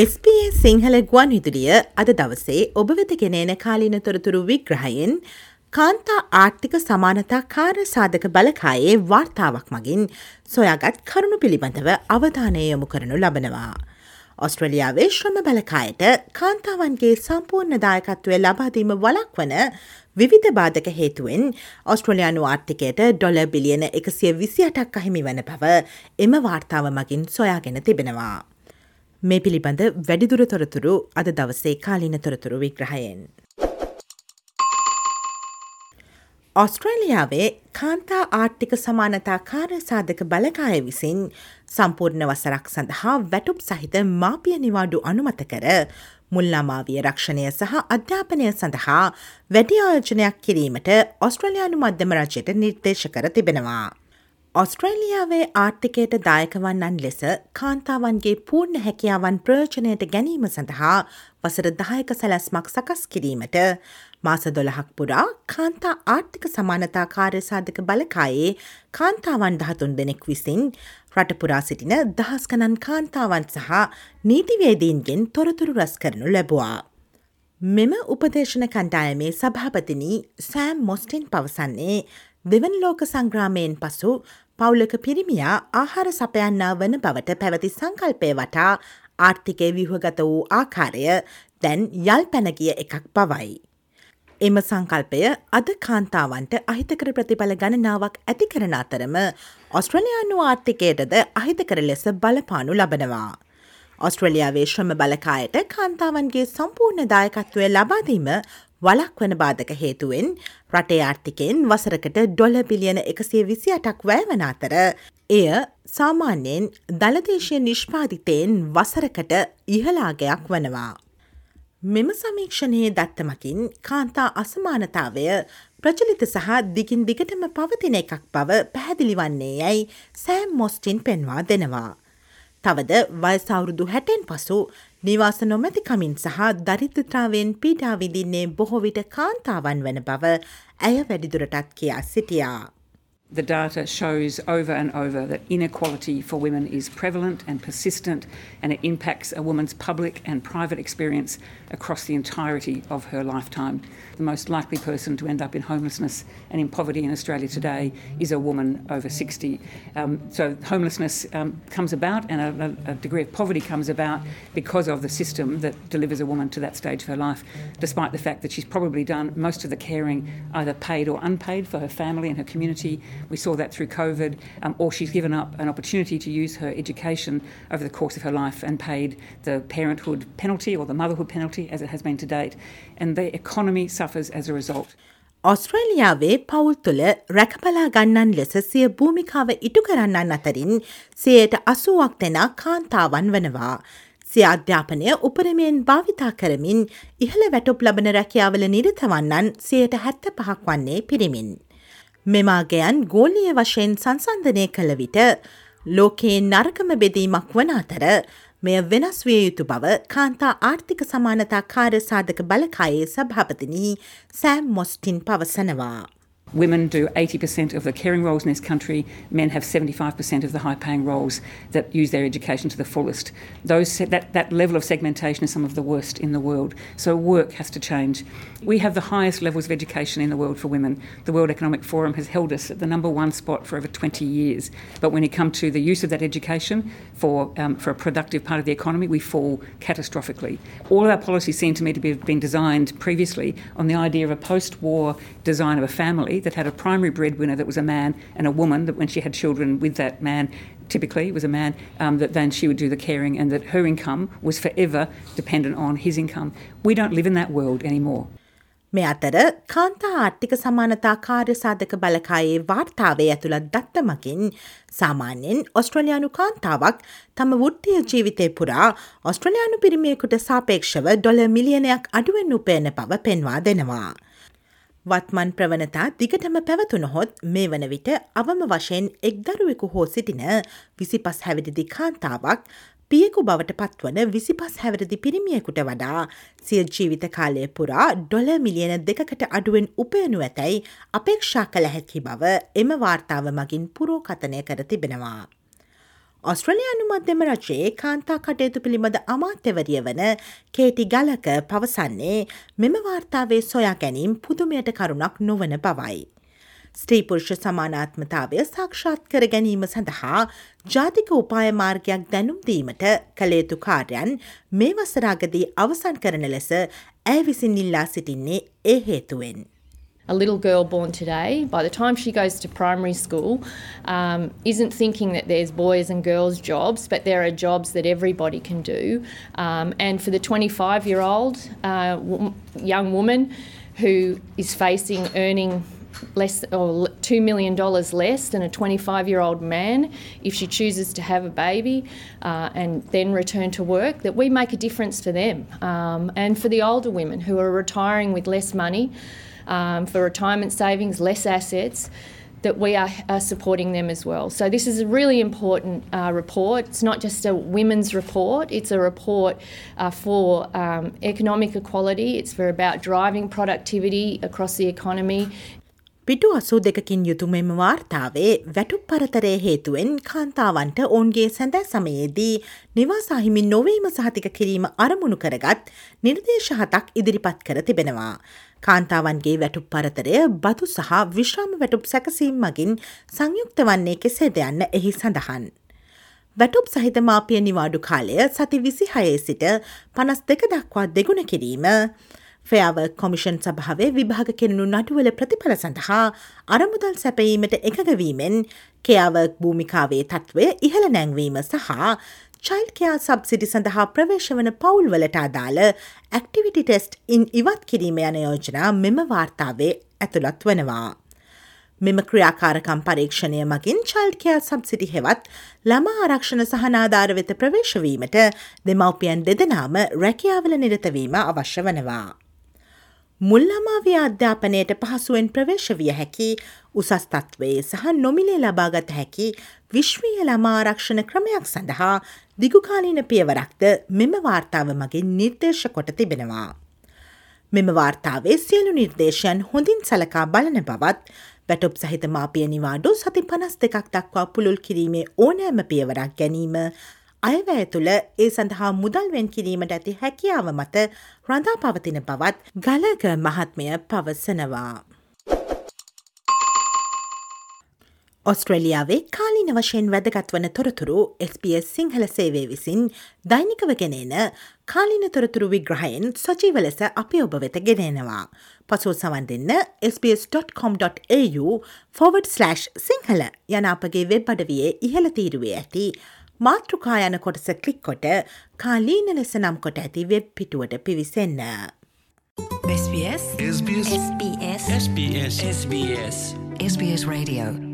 SBS Sinhala ගුවන් විදුලිය අද දවසේ ඔබ වෙත ගෙනන කාලීන තොරතුරු විග්‍රහයෙන් කාන්තා ආර්ථික සමානතා කාර සාධක බලකායේ වාර්තාවක් මගින් සොයාගත් කරුණු පිළිබඳව අවධානය යොමු කරනු ලබනවා. ඔස්ට්‍රලියාවේ ශ්‍රම බලකායට කාන්තාවන්ගේ සම්පූර්ණ දායකත්වය ලබාදීම වලක් වන විවිධ බාධක හේතුවෙන් ඔස්ට්‍රලයානු ආර්ථිකයට ඩොල බිලියන එකසිය විසියටක් අහිමි වන බව එම වාර්තාව මගින් සොයාගෙන තිබෙනවා. මේ පිළිබඳ වැඩිදුර තොරතුරු අද දවසේ කාලින තොරතුරු විග්‍රහයෙන්. ඔස්ට්‍රේලියාවේ කාන්තා ආර්ථික සමානතා කාර සාධක බලකාය විසින් සම්පූර්ණ වසරක් සඳහා වැටුප් සහිත මාපිය නිවාඩු අනුමත කර මුල්ලාමාවිය රක්ෂණය සහ අධ්‍යාපනය සඳහා වැඩි ආයෝජනයක් කිරීමට ඔස්ට්‍රලයානු මධ්‍යම රජයට නිර්දේශ කර තිබෙනවා. ඔස්ට්‍රේලියාවේ ආර්ථිකයට දායකවන්නන් ලෙස කාන්තාවන්ගේ පූර්ණ හැකියාවන් ප්‍රයෝජනයට ගැනීම සඳහා වසර දායක සැලැස්මක් සකස් කිරීමට මාස දොළහක් පුරා කාන්තා ආර්ථික සමානතා කාර්යසාධක බලකායේ කාන්තාවන් දහතුන් දෙනෙක් විසින් රටපුරා සිටින දහස්කනන් කාන්තාවන් සහ නීතිවේදීන්ගෙන් තොරතුරු රස් කරනු ලැබවා. මෙම උපදේශන කණ්ඩායමේ සභාපතිනී සෑම් මොස්ටින් පවසන්නේ දෙවන ලෝක සංග්‍රාමයෙන් පසු පවුලක පිරිමියා ආහාර සපයන්නා වන බවට පැවති සංකල්පය වටා ආර්ථිකය විහගත වූ ආකාරය දැන් යල් පැනගිය එකක් පවයි. එම සංකල්පය අද කාන්තාවන්ට අහිතකර ප්‍රතිඵල ගණනාවක් ඇති කරන අතරම ඔස්ට්‍රලයානු ආර්ථිකයටද අහිතකර ලෙස බලපානු ලබනවා. ඔස්ට්‍රලියාවේ ශ්‍රම බලකායට කාන්තාවන්ගේ සම්පූර්ණ දායකත්වය ලබාදීම වලක් වන බාධක හේතුවෙන් රටේ ආර්ථිකයෙන් වසරකට ඩොල බිලියන එකසේ විසි අටක් වැෑවන අතර එය සාමාන්‍යයෙන් දළදේශය නිෂ්පාධිතයෙන් වසරකට ඉහලාගයක් වනවා. මෙම සමීක්ෂණයේ දත්තමකින් කාන්තා අසමානතාවය ප්‍රචලිත සහ දිගින් දිගටම පවතින එකක් බව පැහැදිලි වන්නේ යැයි සෑම් මොස්ටින් පෙන්වා දෙනවා. තවද වයසවුරුදු හැටෙන් පසු නිවාස නොමැතිකමින් සහ දරිද්‍රතාවෙන් පීඩා විදින්නේ බොහෝවිට කාන්තාවන් වන බව ඇය වැඩිදුරටත් කියා සිටියා. The data shows over and over that inequality for women is prevalent and persistent, and it impacts a woman's public and private experience across the entirety of her lifetime. The most likely person to end up in homelessness and in poverty in Australia today is a woman over 60. Um, so, homelessness um, comes about and a, a, degree of poverty comes about because of the system that delivers a woman to that stage of her life, despite the fact that she's probably done most of the caring either paid or unpaid for her family and her community we saw that through COVID, um, or she's given up an opportunity to use her education over the course of her life and paid the parenthood penalty or the motherhood penalty, as it has been to date. And the economy suffers as a result. ඔස්ට්‍රේලියාවේ පවුල් තුළ රැකපලා ගන්නන් ලෙස සිය භූමිකාව ඉටු කරන්නන් අතරින් සයට අසුවක් දෙෙන කාන්තාවන් වනවා. සිය අධ්‍යාපනය උපරමයෙන් භාවිතා කරමින් ඉහළ වැටුප් ලබන රැකියාවල නිරතවන්නන් සයට හැත්ත පහක් වන්නේ පිරිමින්. මෙමාගයන් ගෝලිය වශයෙන් සංසන්ධනය කළ විට ලෝකයේ නරකම බෙදීමක් වන අතර මෙය වෙනස් විය යුතු බව කාන්තා ආර්ථික සමානතා කාර්ය සාධක බලකායේ සභාපතිනී සෑම් මොස්ටින් පවසනවා. Women do 80% of the caring roles in this country. Men have 75% of the high paying roles that use their education to the fullest. Those, that, that level of segmentation is some of the worst in the world. So work has to change. We have the highest levels of education in the world for women. The World Economic Forum has held us at the number one spot for over 20 years. But when it comes to the use of that education for, um, for a productive part of the economy, we fall catastrophically. All of our policies seem to me to have been designed previously on the idea of a post war design of a family that had a primary breadwinner that was a man and a woman that when she had children with that man typically was a man um, that then she would do the caring and that her income was forever dependent on his income we don't live in that world anymore මේ අතර කාන්තා ආර්ථික සමානතා කාර්ය සාධක බලකායේ වාර්තාවේ ඇතුළත් දත්තමකින් සාමාන්‍යෙන් ඔස්ට්‍රලයානු කාන්තාවක් තම වෘත්තිය ජීවිතය පුරා ඔස්ට්‍රලයානු පිරිමියකුට සාපේක්ෂව ඩොල මිලියනයක් අඩුවෙන් උපයන පව පෙන්වා දෙනවා. වත්මන් ප්‍රවණතා දිගටම පැවතුනහොත් මේ වන විට අවම වශයෙන් එක්දරුවෙකු හෝ සිටින විසිපස් හැවිදිදි කාන්තාවක් පියෙකු බවට පත්වන විසිපස් හැවරදි පිරිමියෙකුට වඩා සිය ජීවිත කාලය පුරා ඩොල මිලියන දෙකට අඩුවෙන් උපයනු ඇතැයි අපේක්ෂා කළ හැකි බව එම වාර්තාව මගින් පුරෝකතනය කර තිබෙනවා. ඔස්ට්‍රලයානු මධ්‍යම රජයේ කාන්තා කටයුතු පිළිබඳ අමාත්‍යවරිය වන කේටි ගලක පවසන්නේ මෙම වාර්තාවේ සොයා ගැනීම් පුදුමයට කරුණක් නොවන බවයි. ස්ත්‍රීපුරුෂ සමානාත්මතාවය සාක්ෂාත් කර ගැනීම සඳහා ජාතික උපාය මාර්ගයක් දැනුම්දීමට කළේතු කාර්යන් මේ වසරාගදී අවසන් කරන ලෙස ඇය විසින් ඉල්ලා සිටින්නේ ඒ හේතුවෙන්. A little girl born today, by the time she goes to primary school, um, isn't thinking that there's boys and girls jobs, but there are jobs that everybody can do. Um, and for the 25 year old uh, w- young woman who is facing earning less or $2 million less than a 25 year old man if she chooses to have a baby uh, and then return to work, that we make a difference for them. Um, and for the older women who are retiring with less money, um, for retirement savings, less assets, that we are, are, supporting them as well. So, this is a really important uh, report. It's not just a women's report, it's a report uh, for um, economic equality, it's for about driving productivity across the economy. පිටු අසූ දෙකකින් යුතු මෙම වාර්තාවේ වැටුප් පරතරය හේතුවෙන් කාන්තාවන්ට ඔවුන්ගේ සැඳෑ සමයේදී නිවාසාහිමින් නොවීම සහතික කිරීම අරමුණු කරගත් නිර්දේශ හතක් ඉදිරිපත් කර තිබෙනවා. කාන්තාවන්ගේ වැටුප් පරතරය බතු සහ විශ්‍රාම වැටුප් සැකසීම් මගින් සංයුක්ත වන්නේ කෙසේද යන්න එහි සඳහන්. වැටුප් සහිත මාපිය නිවාඩු කාලය සති විසි හයේ සිට පනස් දෙක දක්වා දෙගුණ කිරීම, ෆයාව කොමිෂන් සභාවේ විභාග කෙරනු නඩුවල ප්‍රතිඵල සඳහා අරමුදල් සැපීමට එකගවීමෙන් කෙයාවර්ක් භූමිකාවේ තත්ත්වය ඉහළ නැංවීම සහ චයිල්කයා සබ්සිඩි සඳහා ප්‍රවේශවන පවුල්වලට අදාළ ඇක්ටිවිටි ටෙස්ට් ඉන් ඉවත් කිරීම යන යෝජනා මෙම වාර්තාවේ ඇතුළත් වනවා. මෙම ක්‍රියාකාරකම් පරීක්ෂණය මගින් චල්කයා සබ්සිටි හෙවත් ළමා ආරක්ෂණ සහනාධාර වෙත ප්‍රවේශවීමට දෙමව්පියන් දෙදනාම රැකියාවල නිරතවීම අවශ්‍ය වනවා. මුල්ලමාවිය අධ්‍යාපනයට පහසුවෙන් ප්‍රවේශ විය හැකි උසස් තත්වයේ සහ නොමිලේ ලබාගත හැකි විශ්වීය ළමාරක්ෂණ ක්‍රමයක් සඳහා දිගුකාලීන පියවරක්ද මෙම වාර්තාව මගින් නිර්දේශ කොට තිබෙනවා. මෙම වාර්තාවේ සියලු නිර්දේශයන් හොඳින් සලකා බලන බවත් වැටොප් සහිත මාපිය නිවාඩු සති පනස් දෙකක් දක්වා පුළුල් කිරීමේ ඕනෑම පියවරක් ගැනීම අයවැය තුළ ඒ සඳහා මුදල්වෙන් කිරීමට ඇති හැකියාව මත රඳා පවතින බවත් ගලග මහත්මය පවසනවා. ඔස්ට්‍රලියාවේ කාලින වශයෙන් වැදගත් වන තොරතුරු SBS සිංහල සේවේ විසින් දෛනිකව ගෙනන කාලින තොරතුරු විග්‍රහයෙන් සචීව ලෙස අපි ඔබ වෙත ගෙනෙනවා. පසුව සවන් දෙන්න sbs.com.au ෆෝවඩ්/ සිංහල යන අපගේ වෙබ් අඩවියේ ඉහළ තීරුවේ ඇති මාතෘකා යන කොටස කලික් කොට කාලීන ලෙස නම් කොට ඇති වෙබ් පිටුවට පිවිසන්න. SBS SBS SBS SBS SBS Radio